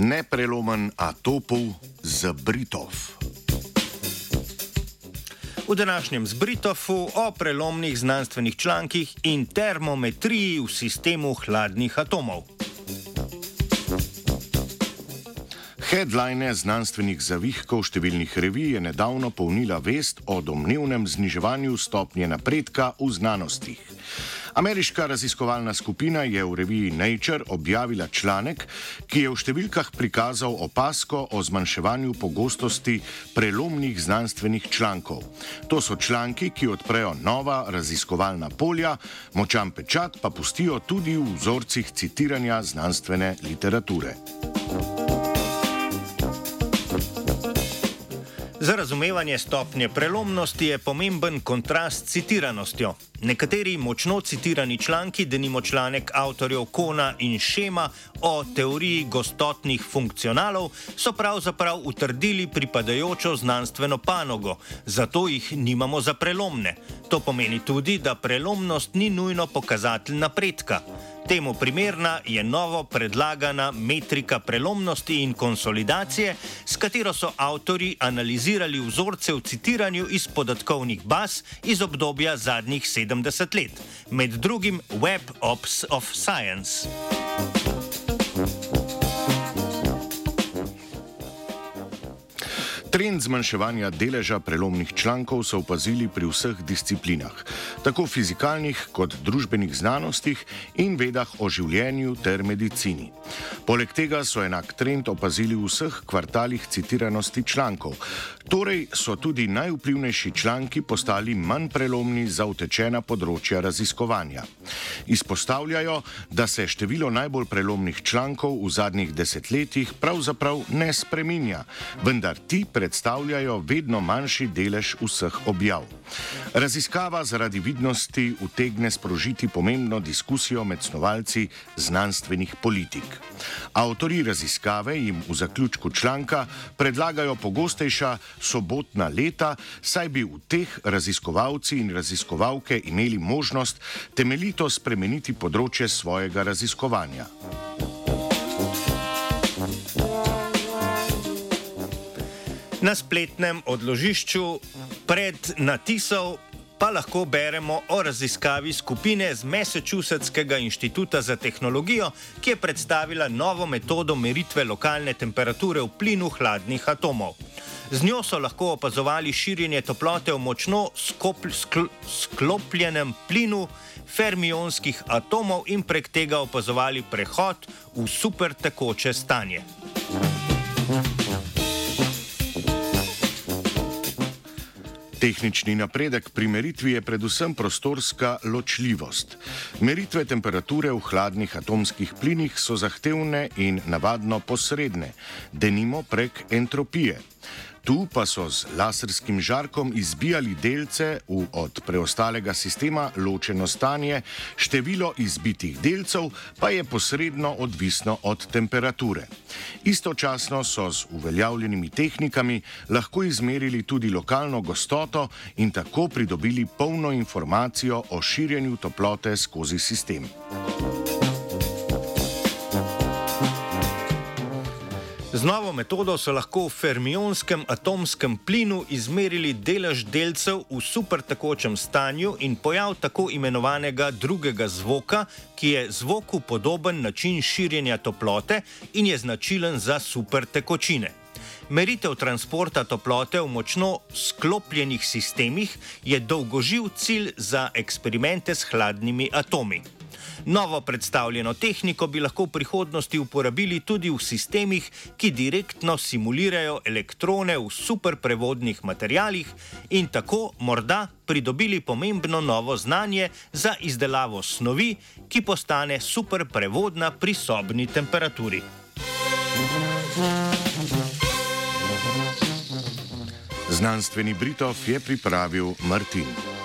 Neprelomen atopov z Britov. V današnjem zbritofu o prelomnih znanstvenih člankih in termometriji v sistemu hladnih atomov. Headline znanstvenih zavihkov številnih revij je nedavno polnila vest o domnevnem zniževanju stopnje napredka v znanostih. Ameriška raziskovalna skupina je v reviji Nature objavila članek, ki je v številkah prikazal opasko o zmanjševanju pogostosti prelomnih znanstvenih člankov. To so članki, ki odprejo nova raziskovalna polja, močan pečat pa pustijo tudi v vzorcih citiranja znanstvene literature. Za razumevanje stopnje prelomnosti je pomemben kontrast s citiranostjo. Nekateri močno citirani članki, denimo članek avtorjev Kona in Šema o teoriji gostotnih funkcionalov, so pravzaprav utrdili pripadajočo znanstveno panogo, zato jih nimamo za prelomne. To pomeni tudi, da prelomnost ni nujno pokazatelj napredka. Temu primerna je novo predlagana metrika prelomnosti in konsolidacije, s katero so avtori analizirali vzorce v citiranju iz podatkovnih baz iz obdobja zadnjih 70 let, med drugim Web Ops of Science. Trend zmanjševanja deleža prelomnih člankov so opazili pri vseh disciplinah, tako fizikalnih kot družbenih znanostih in vedah o življenju ter medicini. Poleg tega so enak trend opazili v vseh kvartalih citiranosti člankov, torej so tudi najvplivnejši članki postali manj prelomni za utečena področja raziskovanja. Izpostavljajo, da se število najbolj prelomnih člankov v zadnjih desetletjih pravzaprav ne spreminja, vendar ti predstavljajo vedno manjši delež vseh objav. Raziskava zaradi vidnosti utegne sprožiti pomembno diskusijo med snovalci znanstvenih politik. Avtori raziskave jim v zaključku članka predlagajo pogostejša sobotna leta, saj bi v teh raziskovalci in raziskovalke imeli možnost temeljito spremeniti področje svojega raziskovanja. Na spletnem odložišču pred natisom pa lahko beremo o raziskavi skupine z Massachusettskega inštituta za tehnologijo, ki je predstavila novo metodo meritve lokalne temperature v plinu hladnih atomov. Z njo so lahko opazovali širjenje toplote v močno skopl, skl, sklopljenem plinu fermionskih atomov in prek tega opazovali prehod v supertekoče stanje. Tehnični napredek pri meritvi je predvsem prostorska ločljivost. Meritve temperature v hladnih atomskih plinih so zahtevne in navadno posredne, denimo prek entropije. Tu pa so z laserskim žarkom izbijali delce v od preostalega sistema ločeno stanje, število izbitih delcev pa je posredno odvisno od temperature. Istočasno so z uveljavljenimi tehnikami lahko izmerili tudi lokalno gostoto in tako pridobili polno informacijo o širjenju toplote skozi sistem. Z novo metodo so lahko v fermionskem atomskem plinu izmerili delež delcev v supertekočem stanju in pojav tako imenovanega drugega zvoka, ki je zvoku podoben način širjenja toplote in je značilen za supertekočine. Meritev transporta toplote v močno sklopljenih sistemih je dolgoživ cilj za eksperimente s hladnimi atomi. Novo predstavljeno tehniko bi lahko v prihodnosti uporabili tudi v sistemih, ki direktno simulirajo elektrone v superprevodnih materijalih in tako morda pridobili pomembno novo znanje za izdelavo snovi, ki postane superprevodna pri sobni temperaturi. Znanstveni Britov je pripravil Martin.